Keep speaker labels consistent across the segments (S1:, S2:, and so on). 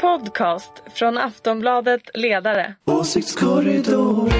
S1: podcast från Aftonbladet Ledare.
S2: Åsiktskorridor.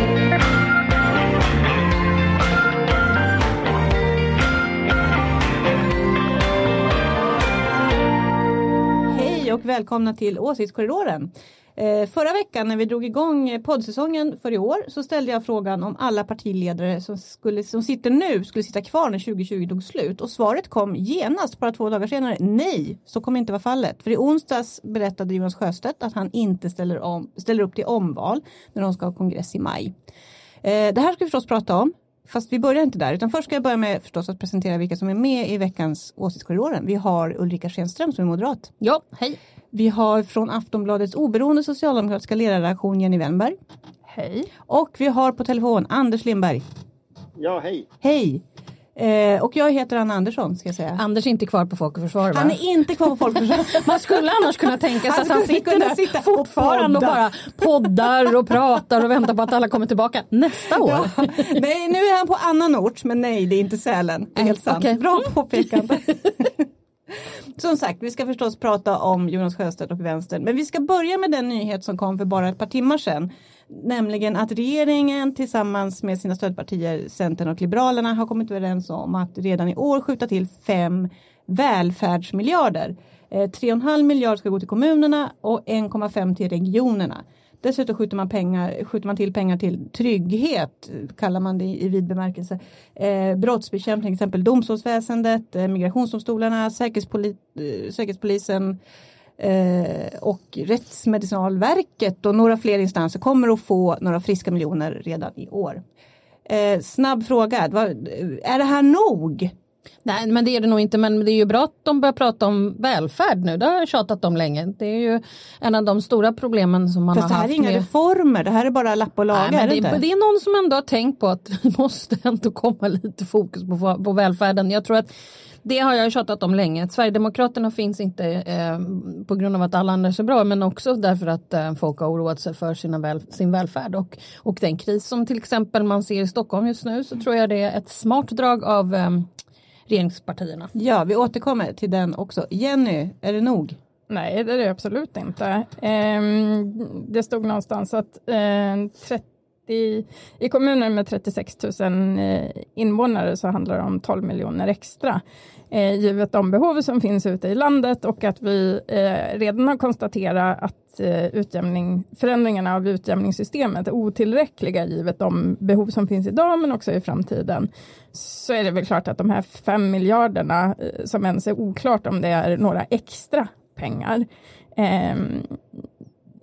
S3: Hej och välkomna till Åsiktskorridoren. Eh, förra veckan när vi drog igång eh, poddsäsongen för i år så ställde jag frågan om alla partiledare som, skulle, som sitter nu skulle sitta kvar när 2020 tog slut och svaret kom genast bara två dagar senare. Nej, så kommer inte vara fallet. För i onsdags berättade Jonas Sjöstedt att han inte ställer, om, ställer upp till omval när de ska ha kongress i maj. Eh, det här ska vi förstås prata om. Fast vi börjar inte där, utan först ska jag börja med förstås att presentera vilka som är med i veckans Åsiktskorridoren. Vi har Ulrika Schenström som är moderat.
S4: Ja, hej.
S3: Vi har från Aftonbladets oberoende socialdemokratiska ledarredaktion Jenny Wennberg.
S4: Hej.
S3: Och vi har på telefon Anders Lindberg.
S5: Ja, hej.
S3: Hej! Eh, och jag heter Anna Andersson ska jag säga.
S4: Anders är inte kvar på Folk och Försvar va?
S3: Han är inte kvar på Folkförsvar.
S4: Man skulle annars kunna tänka sig att han sitter där
S3: sitta och
S4: fortfarande och
S3: podda.
S4: bara poddar och pratar och väntar på att alla kommer tillbaka nästa år.
S3: Ja, nej, nu är han på annan ort, men nej, det är inte Sälen. Det är helt sant.
S4: okej.
S3: Bra påpekande. Som sagt, vi ska förstås prata om Jonas Sjöstedt och vänstern. Men vi ska börja med den nyhet som kom för bara ett par timmar sedan. Nämligen att regeringen tillsammans med sina stödpartier Centern och Liberalerna har kommit överens om att redan i år skjuta till fem välfärdsmiljarder. Eh, 3,5 miljard ska gå till kommunerna och 1,5 till regionerna. Dessutom skjuter man, pengar, skjuter man till pengar till trygghet, kallar man det i vid bemärkelse. Eh, brottsbekämpning, till exempel domstolsväsendet, eh, migrationsdomstolarna, säkerhetspoli, eh, säkerhetspolisen eh, och Rättsmedicinalverket och några fler instanser kommer att få några friska miljoner redan i år. Eh, snabb fråga, är det här nog?
S4: Nej men det är det nog inte men det är ju bra att de börjar prata om välfärd nu. Det har jag tjatat om länge. Det är ju en av de stora problemen som man
S3: Fast det
S4: har
S3: här är
S4: haft.
S3: inga
S4: med...
S3: reformer, det här är bara lapp och laga.
S4: Nej,
S3: är
S4: det,
S3: det, inte?
S4: det är någon som ändå har tänkt på att det måste ändå komma lite fokus på, på välfärden. Jag tror att det har jag tjatat om länge. Sverigedemokraterna finns inte eh, på grund av att alla andra är så bra men också därför att eh, folk har oroat sig för sina väl, sin välfärd och, och den kris som till exempel man ser i Stockholm just nu så tror jag det är ett smart drag av eh, regeringspartierna.
S3: Ja, vi återkommer till den också. Jenny, är det nog?
S6: Nej, det är det absolut inte. Ehm, det stod någonstans att eh, 30, i kommuner med 36 000 eh, invånare så handlar det om 12 miljoner extra. Eh, givet de behov som finns ute i landet och att vi eh, redan har konstaterat att eh, utjämning, förändringarna av utjämningssystemet är otillräckliga givet de behov som finns idag men också i framtiden. Så är det väl klart att de här fem miljarderna eh, som ens är oklart om det är några extra pengar ehm,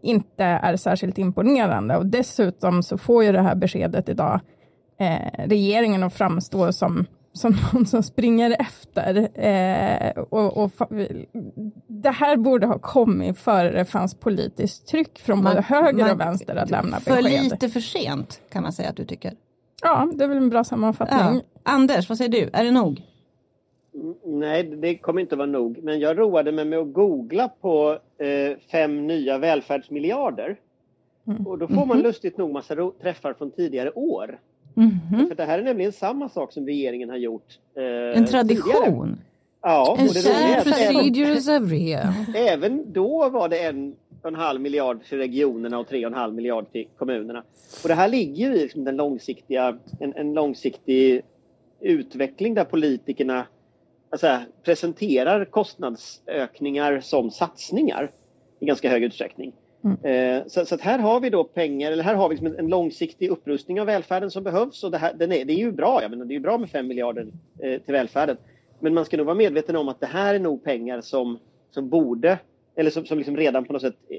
S6: inte är särskilt imponerande och dessutom så får ju det här beskedet idag eh, regeringen att framstå som som någon som springer efter. Eh, och, och, det här borde ha kommit före det fanns politiskt tryck från både höger
S3: man-
S6: och vänster att lämna
S3: För
S6: besked.
S3: lite för sent kan man säga att du tycker.
S6: Ja, det är väl en bra sammanfattning.
S3: Ja. Anders, vad säger du? Är det nog?
S5: Mm, Nej, det kommer inte vara nog. Men jag roade mig med att googla på eh, fem nya välfärdsmiljarder. Och då får man lustigt nog massa träffar från tidigare år.
S3: Mhm.
S5: För det här är nämligen samma sak som regeringen har gjort. Eh,
S3: En
S5: tidigare.
S3: tradition?
S5: Ja, och
S3: En kär
S4: Procedures every year.
S5: även då var det en och en halv miljard till regionerna och tre och en halv miljard till kommunerna. Och det här ligger ju i liksom den långsiktiga, en, en långsiktig utveckling där politikerna alltså, presenterar kostnadsökningar som satsningar i ganska hög utsträckning. Eh, så, så här har vi då pengar, eller här har vi liksom en, en långsiktig upprustning av välfärden som behövs och det, här, den är, det är ju bra, jag menar, det är ju bra med fem miljarder eh, till välfärden. Men man ska nog vara medveten om att det här är nog pengar som, som borde, eller som, som liksom redan på något sätt eh,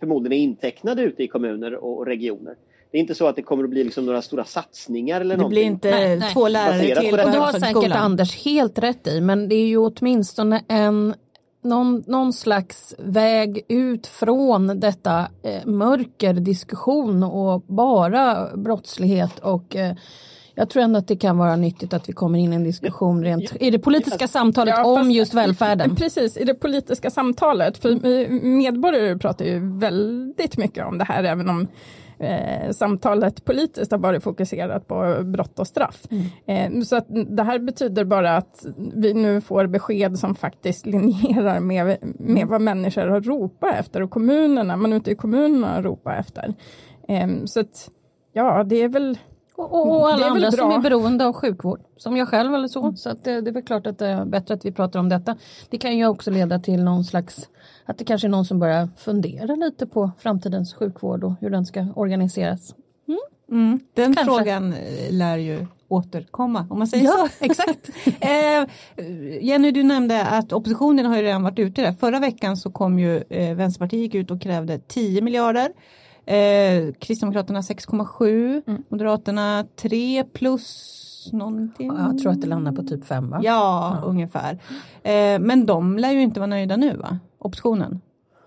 S5: förmodligen är intecknade ute i kommuner och regioner. Det är inte så att det kommer att bli liksom några stora satsningar eller
S3: Det
S5: någonting.
S3: blir inte
S4: Nej, nej.
S3: två lärare till
S5: det
S4: Och det har säkert Anders helt rätt i men det är ju åtminstone en någon, någon slags väg ut från detta eh, mörker, diskussion och bara brottslighet och eh, jag tror ändå att det kan vara nyttigt att vi kommer in i en diskussion rent i det politiska samtalet
S6: Ja,
S4: om just välfärden.
S6: Precis, i det politiska samtalet. För eh, medborgare pratar ju väldigt mycket om det här, även om eh, samtalet politiskt har varit fokuserat på brott och straff.
S4: Mm.
S6: Eh, så att det här betyder bara att vi nu får besked som faktiskt linjerar med, med vad människor har ropat efter och kommunerna, man ute i kommunerna ropar efter. Eh, så att ja, det är väl
S4: Och, och, alla andra som
S6: bra.
S4: är beroende av sjukvård, som jag själv eller så. Så att det, det är väl klart att det är bättre att vi pratar om detta. Det kan ju också leda till någon slags, att det kanske är någon som börjar fundera lite på framtidens sjukvård och hur den ska organiseras.
S3: Mm, den
S4: Kanske.
S3: frågan eh, lär ju återkomma om man säger
S4: Ja,
S3: så. Exakt. eh, Jenny, du nämnde att oppositionen har ju redan varit ute där. Förra veckan så kom ju eh, Vänsterpartiet gick ut och krävde 10 miljarder. Eh, Kristdemokraterna 6,7.
S4: Mm.
S3: Moderaterna 3 plus någonting.
S4: Jag tror att det landar på typ fem va?
S3: Ja,
S4: Ja.
S3: ungefär. Eh, men de lär ju inte vara nöjda nu va? Oppositionen.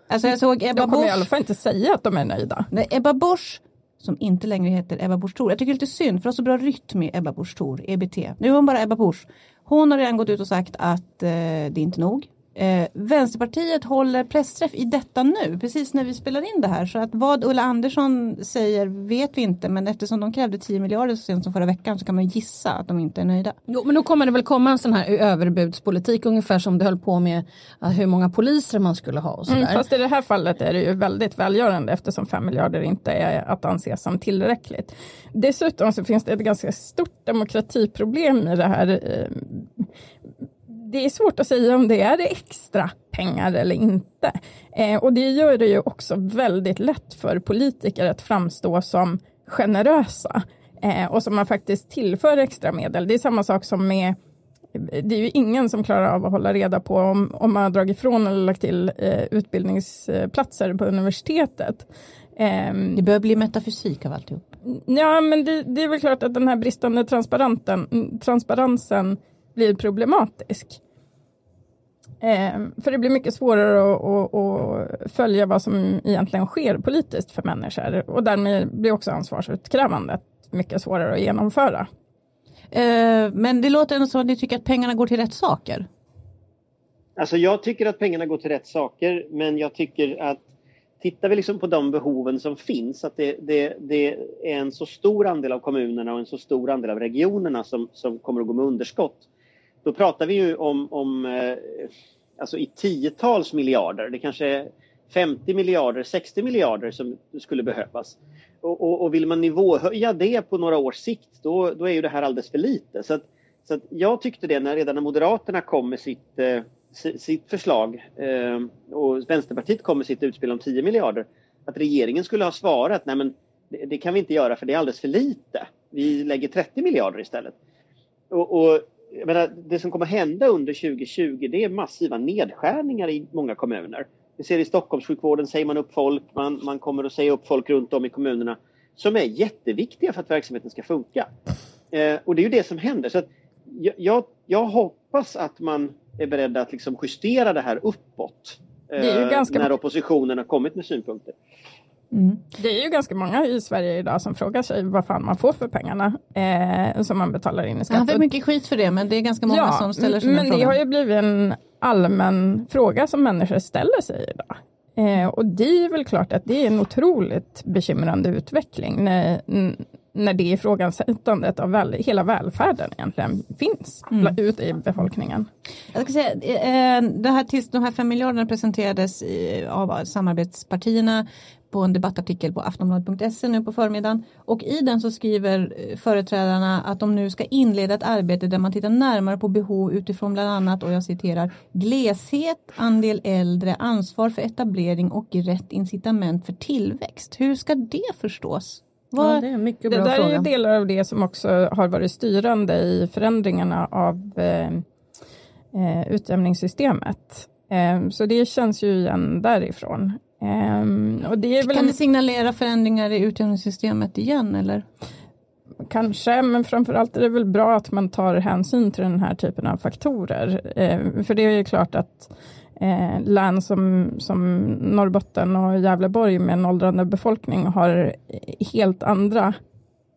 S3: Alltså jag såg Ebba
S6: de kommer i alla fall inte säga att de är nöjda.
S3: Nej, Ebba Busch som inte längre heter Ebba Busch Thor. Jag tycker det är lite synd för det har så bra rytm med Ebba Busch Thor, EBT. Nu är hon bara Ebba Busch. Hon har redan gått ut och sagt att eh, det är inte nog. Eh, Vänsterpartiet håller pressträff i detta nu, precis när vi spelar in det här. Så att vad Ulla Andersson säger vet vi inte, men eftersom de krävde 10 miljarder så sent som förra veckan så kan man gissa att de inte är nöjda.
S4: Jo, men då kommer det väl komma en sån här överbudspolitik ungefär som det höll på med ja, hur många poliser man skulle ha och sådär.
S6: Mm, fast i det här fallet är det ju väldigt välgörande eftersom 5 miljarder inte är att anse som tillräckligt. Dessutom så finns det ett ganska stort demokratiproblem i det här. eh, Det är svårt att säga om det är extra pengar eller inte. Eh, och det gör det ju också väldigt lätt för politiker att framstå som generösa eh, och som man faktiskt tillför extra medel. Det är samma sak som med det är ju ingen som klarar av att hålla reda på om, om man har dragit ifrån eller lagt till eh, utbildningsplatser på universitetet. Ehm,
S3: Det börjar bli metafysik av alltihop.
S6: ja, men det, det är väl klart att den här bristande transparenten, transparensen blir problematisk. Ehm, för det blir mycket svårare att, att, att följa vad som egentligen sker politiskt för människor och därmed blir också ansvarsutkrävandet mycket svårare att genomföra.
S3: Eh, men det låter ändå som att ni tycker att pengarna går till rätt saker.
S5: Alltså jag tycker att pengarna går till rätt saker men jag tycker att tittar vi liksom på de behoven som finns att det, det, det är en så stor andel av kommunerna och en så stor andel av regionerna som, som kommer att gå med underskott. Då pratar vi ju om, om eh, alltså i tiotals miljarder. Det kanske är 50 miljarder, 60 miljarder som skulle behövas. Och, och, och vill man nivåhöja det på några års sikt då, då är ju det här alldeles för lite. Så, att, så att jag tyckte det när, redan när Moderaterna kom med sitt, eh, sitt förslag eh, och Vänsterpartiet kom med sitt utspel om 10 miljarder att regeringen skulle ha svarat nej men det, det kan vi inte göra för det är alldeles för lite. Vi lägger 30 miljarder istället. Och, och jag menar, det som kommer hända under 2020 det är massiva nedskärningar i många kommuner. Vi ser i Stockholmssjukvården säger man upp folk, man, man kommer att säga upp folk runt om i kommunerna som är jätteviktiga för att verksamheten ska funka. Eh, och det är ju det som händer. Så jag, jag, jag hoppas att man är beredd att liksom justera det här uppåt. eh,
S6: Det är ju ganska-
S5: När oppositionen har kommit med synpunkter.
S6: Det är ju ganska många i Sverige idag som frågar sig vad fan man får för pengarna eh, som man betalar in i skatt.
S3: Han fick mycket skit för det men det är ganska många som ställer sig
S6: men det
S3: frågan.
S6: har ju blivit en allmän fråga som människor ställer sig idag. Eh, och det är väl klart att det är en otroligt bekymrande utveckling när, när det ifrågasättandet av väl, hela välfärden egentligen finns
S3: Mm.
S6: ute i befolkningen.
S3: Jag ska säga, eh, det här, tills de här fem miljarderna presenterades av samarbetspartierna på en debattartikel på aftonbladet.se nu på förmiddagen. Och i den så skriver eh, företrädarna att de nu ska inleda ett arbete där man tittar närmare på behov utifrån bland annat, och jag citerar, gleshet, andel äldre, ansvar för etablering och rätt incitament för tillväxt. Hur ska det förstås?
S4: Ja,
S3: Vad,
S4: det är mycket
S6: Det
S4: bra
S6: där är
S4: fråga.
S6: ju delar av det som också har varit styrande i förändringarna av eh, eh, utjämningssystemet. Eh, så det känns ju igen därifrån. Eh, och det är
S3: kan
S6: en,
S3: det signalera förändringar i utjämningssystemet igen eller?
S6: kanske, men framförallt är det väl bra att man tar hänsyn till den här typen av faktorer. Eh, för det är ju klart att eh, län som, som Norrbotten och Gävleborg med en åldrande befolkning har helt andra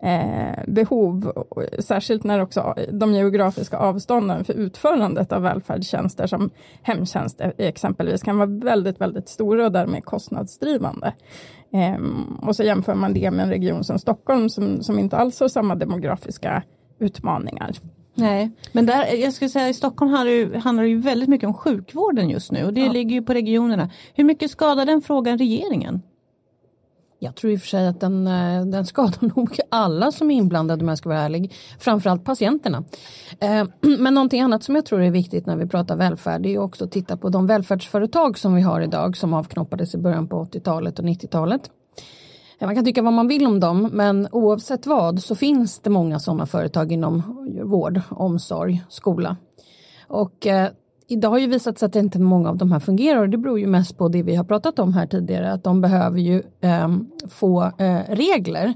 S6: eh, behov, särskilt när också de geografiska avstånden för utförandet av välfärdstjänster som hemtjänst e- exempelvis kan vara väldigt, väldigt stora och därmed kostnadsdrivande. Eh, och så jämför man det med en region som Stockholm som, som inte alls har samma demografiska utmaningar.
S3: Nej, men där, jag skulle säga i Stockholm handlar det, ju, handlar det ju väldigt mycket om sjukvården just nu och det ja. ligger ju på regionerna. Hur mycket skadar den frågan regeringen?
S4: Jag tror i och för sig att den, eh, den skadar nog alla som är inblandade om jag ska vara ärlig. Framförallt patienterna. Eh, men någonting annat som jag tror är viktigt när vi pratar välfärd är också att titta på de välfärdsföretag som vi har idag som avknoppades i början på 80-talet och 90-talet. Man kan tycka vad man vill om dem men oavsett vad så finns det många sådana företag inom vård, omsorg, skola. Och eh, idag har ju visat sig att inte många av de här fungerar och det beror ju mest på det vi har pratat om här tidigare att de behöver ju eh, få eh, regler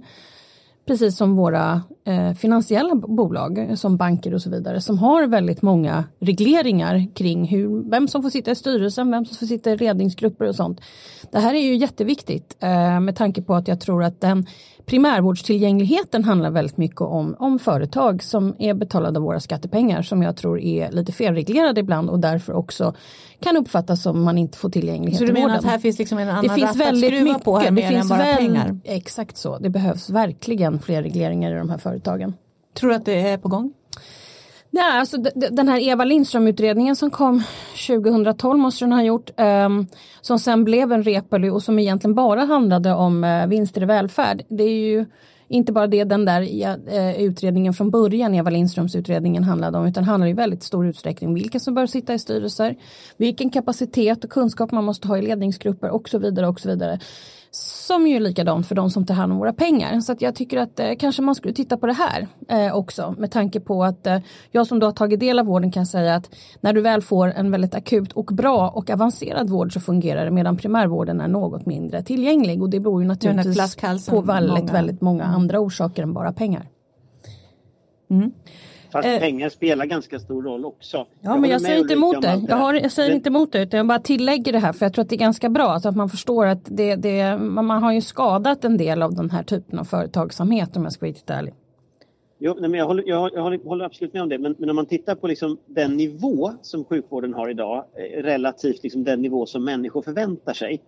S4: precis som våra eh, finansiella bolag som banker och så vidare som har väldigt många regleringar kring hur, vem som får sitta i styrelsen, vem som får sitta i ledningsgrupper och sånt. Det här är ju jätteviktigt eh, med tanke på att jag tror att den primärvårdstillgängligheten handlar väldigt mycket om, om företag som är betalade av våra skattepengar som jag tror är lite felreglerade ibland och därför också kan uppfattas som man inte får tillgänglighet
S3: Så du
S4: menar
S3: att här finns liksom en annan
S4: det finns väldigt
S3: att mycket, på här
S4: det finns
S3: än bara
S4: väl,
S3: pengar?
S4: Exakt så, det behövs verkligen fler regleringar i de här företagen.
S3: Tror du att det är på gång?
S4: Nej, alltså den här Eva Lindström-utredningen som kom 2012 måste den ha gjort. Um, som sen blev en Reepalu och som egentligen bara handlade om uh, vinster i välfärd. Det är ju inte bara det den där uh, utredningen från början, Eva Lindströms utredningen handlade om, utan handlar i väldigt stor utsträckning om vilka som bör sitta i styrelser, vilken kapacitet och kunskap man måste ha i ledningsgrupper och så vidare och så vidare som ju är likadant för de som tar hand om våra pengar. Så att jag tycker att eh, kanske man skulle titta på det här eh, också med tanke på att eh, jag som då har tagit del av vården kan säga att när du väl får en väldigt akut och bra och avancerad vård så fungerar det medan primärvården är något mindre tillgänglig och det beror ju naturligtvis på väldigt, många. väldigt många andra orsaker än bara pengar.
S5: Mm. Fast eh, pengar spelar ganska stor roll också.
S4: Ja, jag men jag säger inte emot det. Jag, har, jag säger men... inte emot det, utan jag bara tillägger det här för jag tror att det är ganska bra så att man förstår att det, det, man har ju skadat en del av den här typen av företagsamhet om jag ska vara riktigt ärlig.
S5: Jo, nej, men jag, håller, jag, jag håller absolut med om det, men, men om man tittar på liksom den nivå som sjukvården har idag eh, relativt liksom den nivå som människor förväntar sig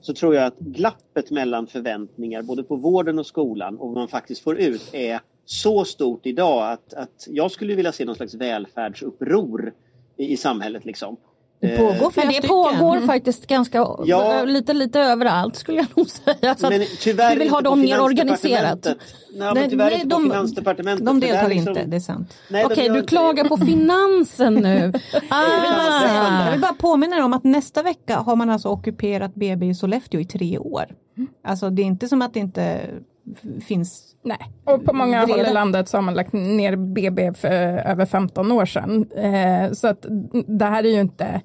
S5: så tror jag att glappet mellan förväntningar både på vården och skolan och vad man faktiskt får ut är så stort idag att, att jag skulle vilja se någon slags välfärdsuppror i, i samhället. Liksom.
S4: Det pågår flera det pågår mm. faktiskt ganska ja. lite, lite överallt skulle jag nog säga. Så men tyvärr du vill ha dem mer organiserat.
S5: Nej, nej, tyvärr nej, inte de, på Finansdepartementet.
S3: De deltar liksom, inte, det är sant.
S4: Okej, okay, du klagar på finansen nu.
S3: ah. jag, vill bara säga, ah. jag vill bara påminna dig om att nästa vecka har man alltså ockuperat BB i Sollefteå i tre år. Alltså det är inte som att det inte finns
S6: Nej, och på många håll i landet så har man lagt ner BB för över 15 år sedan. Eh, så att det här är ju inte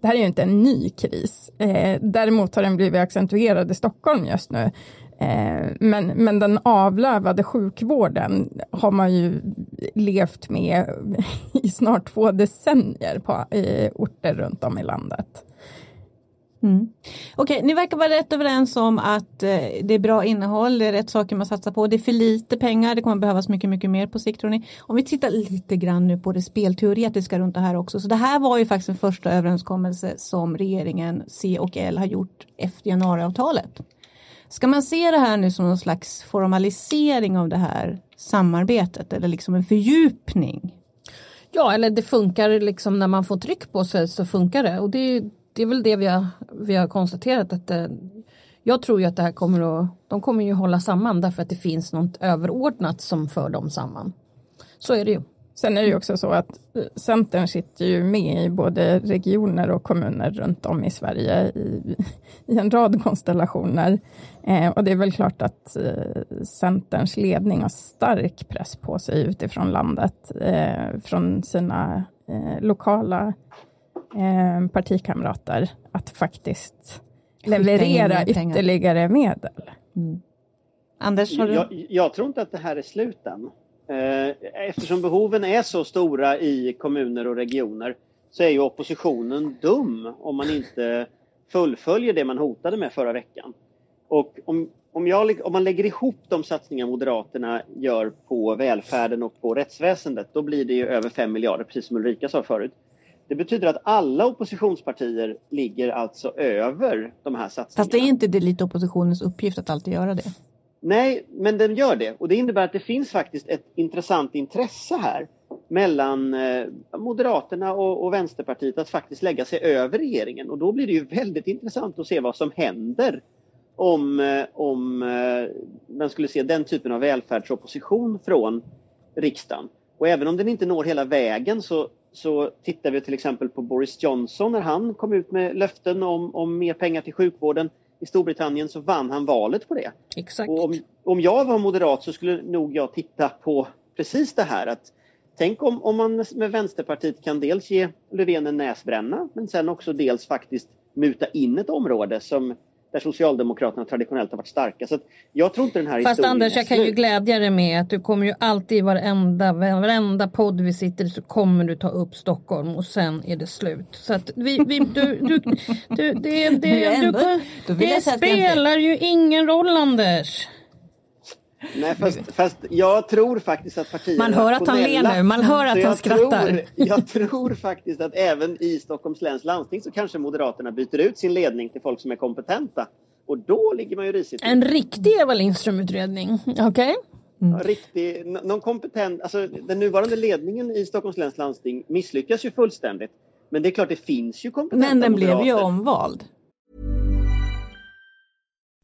S6: det här är ju inte en ny kris. Eh, däremot har den blivit accentuerad i Stockholm just nu. Eh, men, men den avlövade sjukvården har man ju levt med i snart två decennier på, i orter runt om i landet.
S3: Mm. Okej, okay, ni verkar vara rätt överens om att eh, det är bra innehåll, det är rätt saker man satsar på, det är för lite pengar, det kommer behövas mycket, mycket mer på sikt tror ni. Om vi tittar lite grann nu på det spelteoretiska runt det här också, så det här var ju faktiskt en första överenskommelse som regeringen C och L har gjort efter januariavtalet. Ska man se det här nu som någon slags formalisering av det här samarbetet eller liksom en fördjupning?
S4: Ja, eller det funkar liksom när man får tryck på sig så funkar det och det är det är väl det vi har, vi har konstaterat att det, jag tror ju att det här kommer att, de kommer ju hålla samman därför att det finns något överordnat som för dem samman. Så är det ju.
S6: Sen är det ju också så att eh, Centern sitter ju med i både regioner och kommuner runt om i Sverige i, i en rad konstellationer. Eh, och det är väl klart att eh, Centerns ledning har stark press på sig utifrån landet, eh, från sina eh, lokala eh, partikamrater att faktiskt leverera ytterligare medel. Mm.
S3: Anders, har du...
S5: jag, jag, tror inte att det här är sluten. Eh, eftersom behoven är så stora i kommuner och regioner så är ju oppositionen dum om man inte fullföljer det man hotade med förra veckan. Och om, om, jag, om man lägger ihop de satsningar Moderaterna gör på välfärden och på rättsväsendet, då blir det ju över 5 miljarder, precis som Ulrika sa förut. Det betyder att alla oppositionspartier ligger alltså över de här satsningarna.
S3: Fast det är inte det lite oppositionens uppgift att alltid göra det?
S5: Nej, men den gör det. Och det innebär att det finns faktiskt ett intressant intresse här mellan eh, Moderaterna och, och, Vänsterpartiet att faktiskt lägga sig över regeringen. Och då blir det ju väldigt intressant att se vad som händer om, eh, om eh, man skulle se den typen av välfärdsopposition från riksdagen. Och även om den inte når hela vägen så, så tittar vi till exempel på Boris Johnson när han kom ut med löften om, om mer pengar till sjukvården i Storbritannien så vann han valet på det.
S4: Exakt.
S5: Och om, om jag var moderat så skulle nog jag titta på precis det här att Tänk om, om man med Vänsterpartiet kan dels ge Löfven en näsbränna men sen också dels faktiskt muta in ett område som där Socialdemokraterna traditionellt har varit starka. Så jag tror inte den här
S4: Fast Anders, jag kan ju glädja dig med att du kommer ju alltid i varenda, varenda podd vi sitter i så kommer du ta upp Stockholm och sen är det slut. Så att vi, vi du, du, du, det, det, du, det spelar ju ingen roll Anders.
S5: Nej, fast, fast, jag tror faktiskt att partierna
S4: Man hör att han ler nu, man hör att han skrattar.
S5: Tror, jag tror faktiskt att även i Stockholms läns landsting så kanske Moderaterna byter ut sin ledning till folk som är kompetenta. Och då ligger man ju risigt
S4: En riktig Eva Lindström-utredning, okej? Okay?
S5: Mm. riktig, någon kompetent, alltså den nuvarande ledningen i Stockholms läns landsting misslyckas ju fullständigt. Men det är klart, det finns ju kompetenta
S3: Men den
S5: moderater.
S3: blev ju omvald.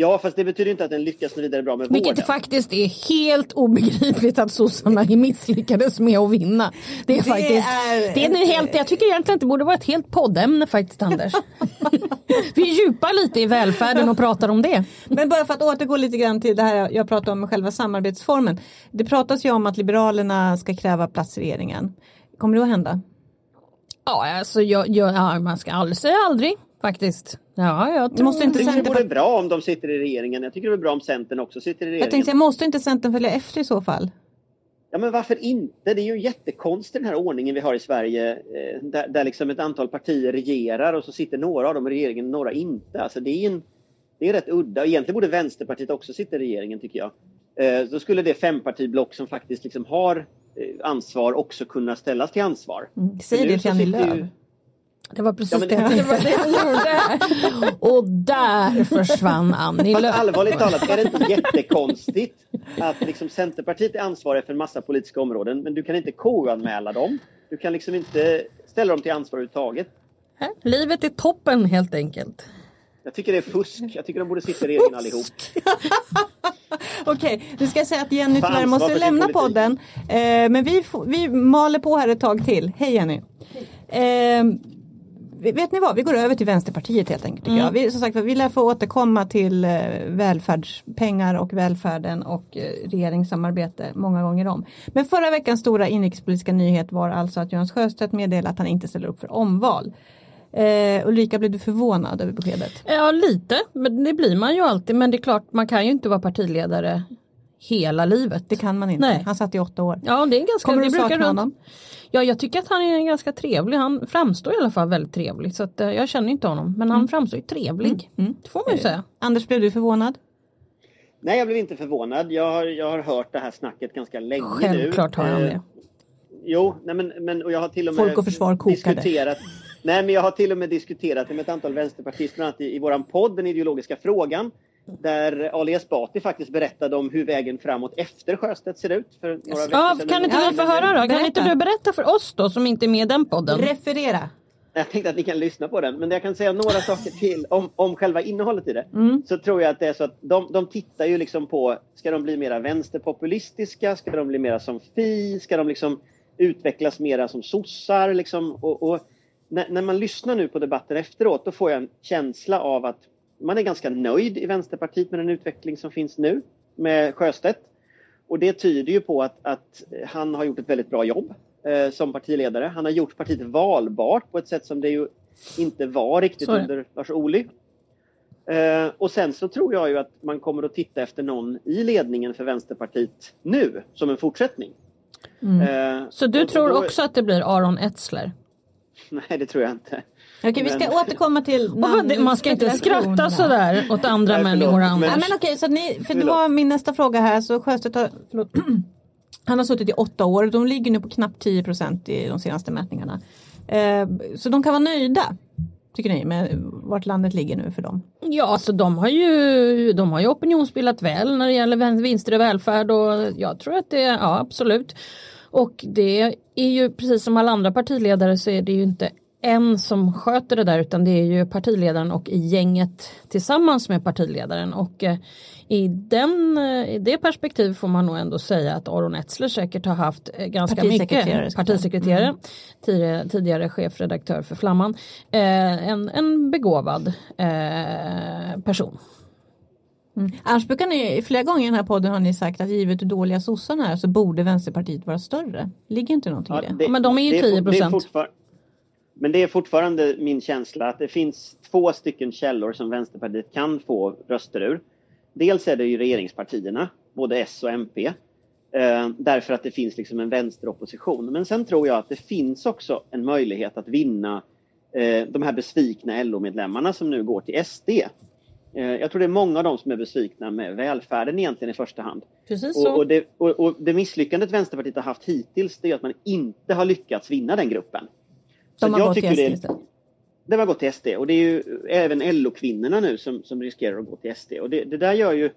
S5: Ja, fast det betyder inte att den lyckas vidare bra med
S4: Vilket
S5: vården.
S4: faktiskt är helt obegripligt att sossarna misslyckades med att vinna. Det är det faktiskt, är... det är helt, jag tycker egentligen att det borde vara ett helt poddämne faktiskt Anders. Vi djupar lite i välfärden och pratar om det.
S3: Men bara för att återgå lite grann till det här jag pratade om själva samarbetsformen. Det pratas ju om att Liberalerna ska kräva plats i regeringen. Kommer det att hända?
S4: Ja, alltså jag, jag, man ska aldrig säga aldrig faktiskt. Ja, jag
S5: tror... måste inte jag tycker det vore bra om de sitter i regeringen. Jag tycker det vore bra om Centern också sitter i regeringen.
S3: Jag tänkte, måste inte Centern följa efter i så fall?
S5: Ja men varför inte? Det är ju jättekonstigt den här ordningen vi har i Sverige eh, där, där liksom ett antal partier regerar och så sitter några av dem i regeringen och några inte. Alltså det är, en, det är rätt udda. Egentligen borde Vänsterpartiet också sitta i regeringen tycker jag. Eh, då skulle det fempartiblock som faktiskt liksom har eh, ansvar också kunna ställas till ansvar.
S3: Mm. Säg det till Annie Lööf.
S4: Det var precis ja, det, det, var det gjorde. Och där försvann Annie Lööf.
S5: Allvarligt talat, är det inte jättekonstigt att liksom Centerpartiet är ansvariga för en massa politiska områden men du kan inte KU-anmäla dem. Du kan liksom inte ställa dem till ansvar överhuvudtaget.
S4: Livet är toppen helt enkelt.
S5: Jag tycker det är fusk. Jag tycker de borde sitta i regeringen allihop.
S3: Okej, okay, nu ska jag säga att Jenny tyvärr måste lämna podden. Eh, men vi, vi maler på här ett tag till. Hej Jenny! Eh, vet ni vad, vi går över till Vänsterpartiet helt enkelt. Mm. Jag. Vi, som sagt, vi lär få återkomma till eh, välfärdspengar och välfärden och eh, regeringssamarbete många gånger om. Men förra veckans stora inrikespolitiska nyhet var alltså att Jonas Sjöstedt meddelade att han inte ställer upp för omval. Eh, Ulrika, blev du förvånad över beskedet?
S4: Ja, lite. Men det blir man ju alltid. Men det är klart, man kan ju inte vara partiledare hela livet.
S3: Det kan man inte.
S4: Nej.
S3: Han satt i åtta år.
S4: Ja, det är ganska...
S3: Kommer du sakna honom?
S4: Ja, jag tycker att han är ganska trevlig. Han framstår i alla fall väldigt trevlig. Så att, eh, jag känner inte honom. Men han mm. framstår ju trevlig. Mm. Mm. Det får man ju säga.
S3: Anders, blev du förvånad?
S5: Nej, jag blev inte förvånad. Jag har, jag har hört det här snacket ganska länge
S4: Självklart
S5: nu.
S4: Självklart har jag det. Eh,
S5: jo, nej men, men och jag har till och med
S3: Folk och försvar kokade.
S5: diskuterat Nej, men jag har till och med diskuterat det med ett antal vänsterpartister, bland annat i, i våran podd, Den ideologiska frågan där Ali Esbati faktiskt berättade om hur vägen framåt efter Sjöstedt ser ut. För några
S4: ja, kan inte vi få höra då? Kan inte du berätta för oss då som inte är med i den podden?
S3: Referera!
S5: Jag tänkte att ni kan lyssna på den, men jag kan säga några saker till om, om själva innehållet i det. Mm. Så tror jag att det är så att de, de tittar ju liksom på, ska de bli mera vänsterpopulistiska? Ska de bli mera som Fi? Ska de liksom utvecklas mera som sossar? Liksom? Och, och när, när, man lyssnar nu på debatten efteråt, då får jag en känsla av att man är ganska nöjd i Vänsterpartiet med den utveckling som finns nu med Sjöstedt. Och det tyder ju på att, att han har gjort ett väldigt bra jobb eh, som partiledare. Han har gjort partiet valbart på ett sätt som det ju inte var riktigt
S4: det.
S5: under Lars Ohly. Eh, och sen så tror jag ju att man kommer att titta efter någon i ledningen för Vänsterpartiet nu som en fortsättning. Eh,
S4: Så du tror
S5: då-
S4: också att det blir Aron Etzler?
S5: Nej, det tror jag inte.
S3: Okej, vi ska
S5: Men-
S3: återkomma till
S4: Och det- man ska inte skratta sådär åt andra
S5: Nej,
S4: människor.
S5: men-.
S3: Ja, men okej, så att ni, för det var min nästa fråga här. Så Sjöstedt har, förlåt, han har suttit i åtta år. De ligger nu på knappt 10 procent i de senaste mätningarna. Eh, så de kan vara nöjda, tycker ni, med vart landet ligger nu för dem?
S4: Ja, alltså de har ju, de har ju opinionsbildat väl när det gäller vin- vinster i välfärd och jag tror att det, ja absolut. Och det är ju precis som alla andra partiledare så är det ju inte en som sköter det där utan det är ju partiledaren och i gänget tillsammans med partiledaren. Och eh, i, den, eh, i det perspektiv får man nog ändå säga att Aron Etzler säkert har haft eh, ganska
S3: Partisekreterare,
S4: mycket partisekreterare, tidigare, tidigare chefredaktör för Flamman, eh, en, en begåvad eh, person.
S3: Annars brukar ni, flera gånger i den här podden har ni sagt att givet hur dåliga sossarna är så borde Vänsterpartiet vara större. Ligger inte någonting i det?
S4: Ja, men de är ju
S5: det
S4: 10%.
S5: det är fortfar- Men det är fortfarande min känsla att det finns två stycken källor som Vänsterpartiet kan få röster ur. Dels är det ju regeringspartierna, både S och MP. Eh, därför att det finns liksom en vänsteropposition. Men sen tror jag att det finns också en möjlighet att vinna eh, de här besvikna LO-medlemmarna som nu går till SD. Eh, jag tror det är många av dem som är besvikna med välfärden egentligen i första hand.
S4: Precis
S5: Och,
S4: så.
S5: och, det, och, och det misslyckandet Vänsterpartiet har haft hittills det är att man inte har lyckats vinna den gruppen. Så
S3: De har
S5: jag
S3: gått till
S5: tycker
S3: SD
S5: det, det har gått till SD och det är ju även LO-kvinnorna nu som, som riskerar att gå till SD. Och det, det där gör ju,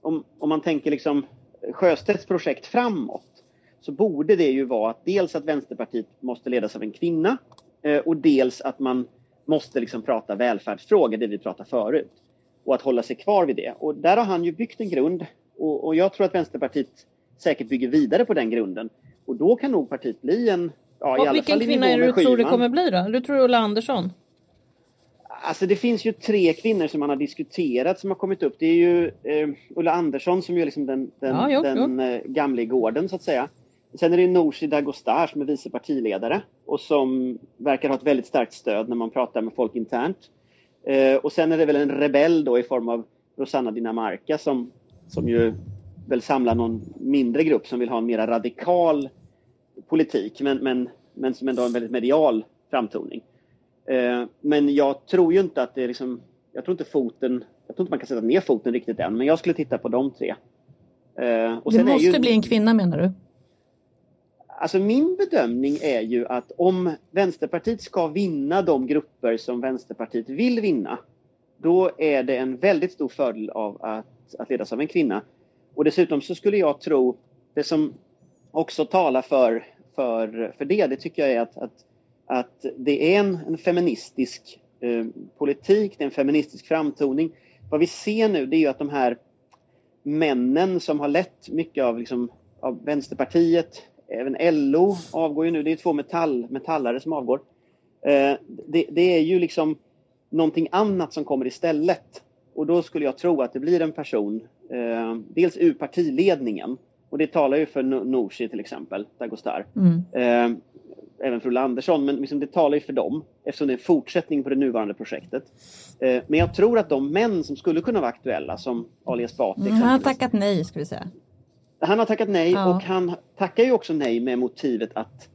S5: om, om man tänker liksom Sjöstedts projekt framåt, så borde det ju vara att dels att Vänsterpartiet måste ledas av en kvinna eh, och dels att man måste liksom prata välfärdsfrågor, det vi pratade förut. Och att hålla sig kvar vid det. Och där har han ju byggt en grund och, och jag tror att Vänsterpartiet säkert bygger vidare på den grunden. Och då kan nog partiet bli en, ja, i
S4: och
S5: alla
S4: vilken
S5: i
S4: kvinna är det du tror det
S5: Schyman.
S4: kommer bli då? Du tror Ulla Andersson?
S5: Alltså det finns ju tre kvinnor som man har diskuterat som har kommit upp. Det är ju eh, Ulla Andersson som är liksom den, den,
S4: Ja, jo,
S5: den eh, gamla i gården så att säga. Sen är det Nooshi Dadgostar som är vice partiledare och som verkar ha ett väldigt starkt stöd när man pratar med folk internt. Eh, och sen är det väl en rebell då i form av Rosanna Dinamarca som, som ju väl samlar någon mindre grupp som vill ha en mera radikal politik men, men, men som ändå har en väldigt medial framtoning. Eh, men jag tror ju inte att det är liksom, jag tror inte foten, jag tror inte man kan sätta ner foten riktigt än, men jag skulle titta på de tre. Eh,
S3: Det måste
S5: ju,
S3: bli en kvinna menar du?
S5: Alltså min bedömning är ju att om Vänsterpartiet ska vinna de grupper som Vänsterpartiet vill vinna, då är det en väldigt stor fördel av att, att ledas av en kvinna. Och dessutom så skulle jag tro, det som också talar för, för, för det, det tycker jag är att, att, att det är en, en feministisk eh, politik, det är en feministisk framtoning. Vad vi ser nu det är ju att de här männen som har lett mycket av, liksom, av Vänsterpartiet, även LO avgår ju nu, det är två metall, metallare som avgår. Eh, det, det är ju liksom någonting annat som kommer istället. Och då skulle jag tro att det blir en person, eh, dels ur partiledningen, och det talar ju för No- Nooshi till exempel, Dagostar.
S3: Mm.
S5: Eh, även för Ulla Andersson, men liksom det talar ju för dem eftersom det är en fortsättning på det nuvarande projektet. Eh, men jag tror att de män som skulle kunna vara aktuella, som Ali Esbati
S3: Mm, han har tackat nej ska vi säga.
S5: Han har tackat nej
S3: Ja.
S5: och han tackar ju också nej med motivet att,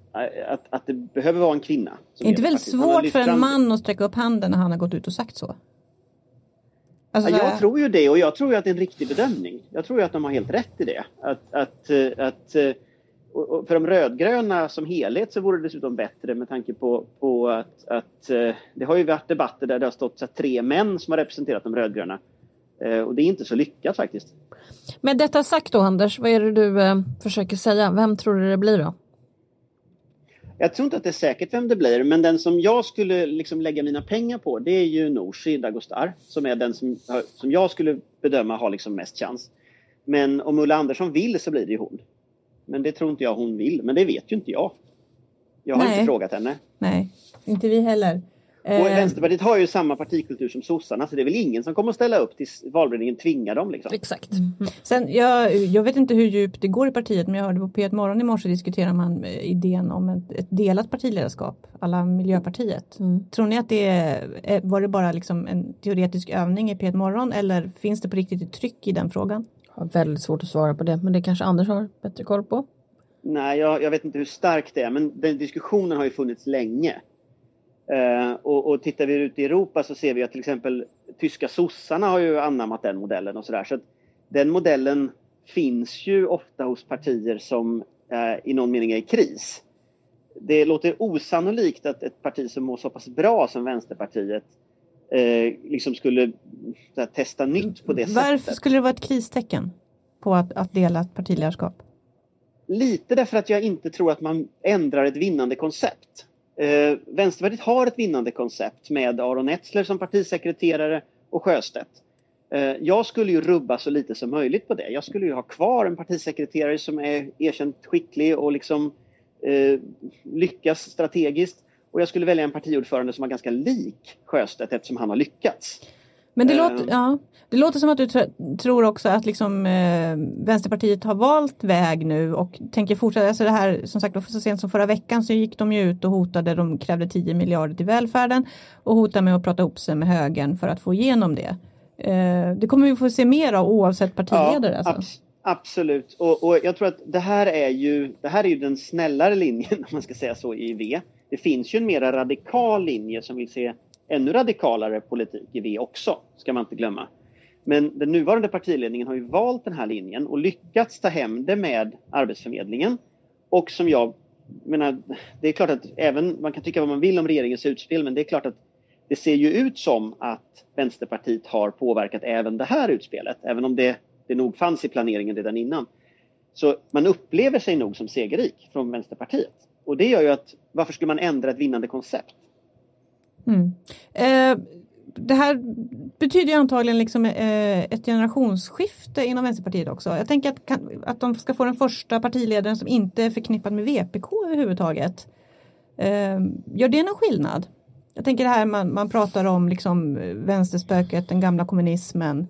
S5: att, att det behöver vara en kvinna. som
S3: Det är inte väldigt svårt för en man att sträcka upp handen när han har gått ut och sagt så? Alltså,
S5: Ja, jag tror ju det och jag tror ju att det är en riktig bedömning. Jag tror ju att de har helt rätt i det. Att, att, eh, att, eh, för de rödgröna som helhet så vore det dessutom bättre med tanke på, på att, att eh, det har ju varit debatter där det har stått så tre män som har representerat de rödgröna. Eh, Och det är inte så lyckat faktiskt.
S4: Med detta sagt då Anders, vad är det du eh, försöker säga? Vem tror du det blir då?
S5: Jag tror inte att det är säkert vem det blir, men den som jag skulle liksom lägga mina pengar på det är ju Nooshi Dagostar som är den som, som jag skulle bedöma har liksom mest chans. Men om Ulla Andersson vill så blir det ju hon. Men det tror inte jag hon vill, men det vet ju inte jag. Jag har
S3: Nej.
S5: inte frågat henne.
S3: Nej, inte vi heller.
S5: Och
S3: Eh,
S5: Vänsterpartiet har ju samma partikultur som sossarna så det är väl ingen som kommer att ställa upp tills valberedningen tvingar dem. Liksom.
S4: Exakt.
S3: Sen, jag, jag vet inte hur djupt det går i partiet men jag hörde på P1 Morgon i morse diskuterar man eh, idén om ett, ett delat partiledarskap alla Miljöpartiet.
S4: Mm.
S3: Tror ni att det är, är- var det bara liksom en teoretisk övning i P1 Morgon eller finns det på riktigt ett tryck i den frågan?
S4: Jag har väldigt svårt att svara på det men det kanske Anders har bättre koll på.
S5: Nej, jag, jag vet inte hur starkt det är, men den diskussionen har ju funnits länge. Eh, och, och tittar vi ut i Europa så ser vi att till exempel tyska sossarna har ju anammat den modellen och sådär. Så att den modellen finns ju ofta hos partier som eh, i någon mening är i kris. Det låter osannolikt att ett parti som mår så pass bra som Vänsterpartiet eh, liksom skulle här, testa nytt på det
S3: Varför
S5: sättet.
S3: skulle det vara ett kristecken på att, att dela ett partiledarskap?
S5: Lite därför att jag inte tror att man ändrar ett vinnande koncept. Eh, Vänsterpartiet har ett vinnande koncept med Aron Etzler som partisekreterare och Sjöstedt. Eh, jag skulle ju rubba så lite som möjligt på det. Jag skulle ju ha kvar en partisekreterare som är erkänt skicklig och liksom eh, lyckas strategiskt. Och jag skulle välja en partiordförande som var ganska lik Sjöstedt eftersom han har lyckats.
S3: Men det, låter, ja, det låter som att du tr- tror också att liksom, eh, Vänsterpartiet har valt väg nu och tänker fortsätta. Alltså det här, som sagt, så sent som förra veckan så gick de ju ut och hotade, de krävde 10 miljarder till välfärden och hotade med att prata ihop sig med högern för att få igenom det. Eh, det kommer vi få se mer av oavsett partiledare. alltså.
S5: abs- absolut. Och, och jag tror att det här är ju det här är ju den snällare linjen om man ska säga så i V. Det finns ju en mer radikal linje som vill se ännu radikalare politik i V också, ska man inte glömma. Men den nuvarande partiledningen har ju valt den här linjen och lyckats ta hem det med Arbetsförmedlingen. Och som jag menar, det är klart att även, man kan tycka vad man vill om regeringens utspel, men det är klart att det ser ju ut som att Vänsterpartiet har påverkat även det här utspelet, även om det, det nog fanns i planeringen redan innan. Så man upplever sig nog som segerrik från Vänsterpartiet. Och det gör ju att varför skulle man ändra ett vinnande koncept?
S3: Mm. Eh, det här betyder antagligen liksom, eh, ett generationsskifte inom Vänsterpartiet också. Jag tänker att, kan, att de ska få den första partiledaren som inte är förknippad med VPK överhuvudtaget. Eh, gör det någon skillnad? Jag tänker det här man, man pratar om liksom vänsterspöket, den gamla kommunismen.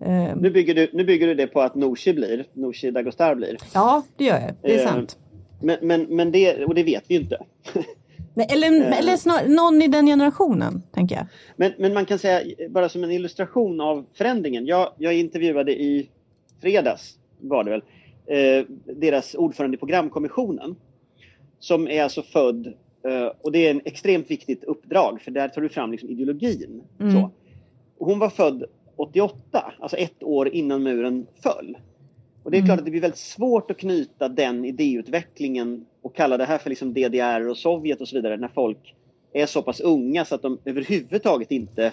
S3: Eh,
S5: Nu bygger du, nu bygger du det på att Nooshi blir, Nooshi Dagostar blir.
S3: ja, det gör jag. Det är sant.
S5: Men, men, men det, och det vet vi ju inte.
S3: Nej, eller
S5: eh.
S3: eller snar, någon i den generationen, tänker jag.
S5: Men, men man kan säga, bara som en illustration av förändringen. Jag, jag intervjuade i fredags, var det väl, eh, deras ordförande i programkommissionen. Som är alltså född, eh, och det är en extremt viktigt uppdrag för där tar du fram liksom ideologin.
S3: Mm.
S5: Så. Hon var född 88, alltså ett år innan muren föll. Och det är
S3: Mm.
S5: klart att det blir väldigt svårt att knyta den idéutvecklingen och kalla det här för liksom DDR och Sovjet och så vidare när folk är så pass unga så att de överhuvudtaget inte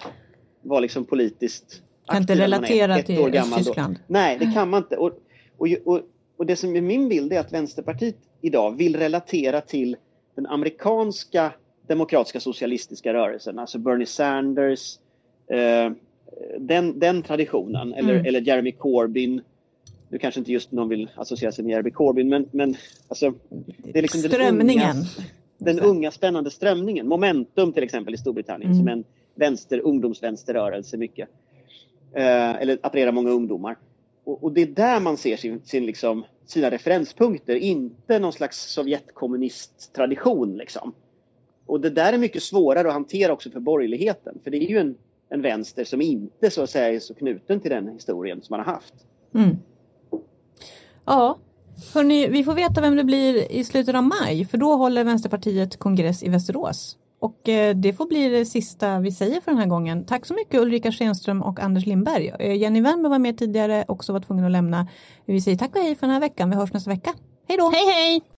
S5: var liksom politiskt
S3: Kan inte relatera
S5: ett
S3: till
S5: år gammal då. Nej, det kan man inte. Och, och, och, och det som är min bild är att Vänsterpartiet idag vill relatera till den amerikanska demokratiska socialistiska rörelsen, alltså Bernie Sanders, eh, den, den traditionen, eller,
S3: Mm.
S5: eller Jeremy Corbyn. Nu kanske inte just någon vill associera sig med Jeremy Corbyn, men, men alltså, det är liksom den
S3: Strömningen.
S5: unga, den unga spännande strömningen. Momentum till exempel i Storbritannien
S3: Mm.
S5: som en vänster, ungdomsvänsterrörelse mycket. Eh, eller attraherar många ungdomar. Och, och det är där man ser sin, sin liksom, sina referenspunkter, inte någon slags Sovjetkommunisttradition. Liksom. Och det där är mycket svårare att hantera också för borgerligheten. För det är ju en, en vänster som inte så att säga är så knuten till den historien som man har haft.
S3: Mm. Ja, hörni, vi får veta vem det blir i slutet av maj för då håller Vänsterpartiet kongress i Västerås. Och eh, det får bli det sista vi säger för den här gången. Tack så mycket Ulrika Schenström och Anders Lindberg. Eh, Jenny Wernberg var med tidigare, också var tvungen att lämna. Vi säger tack och hej för den här veckan. Vi hörs nästa vecka. Hej då!
S4: Hej hej!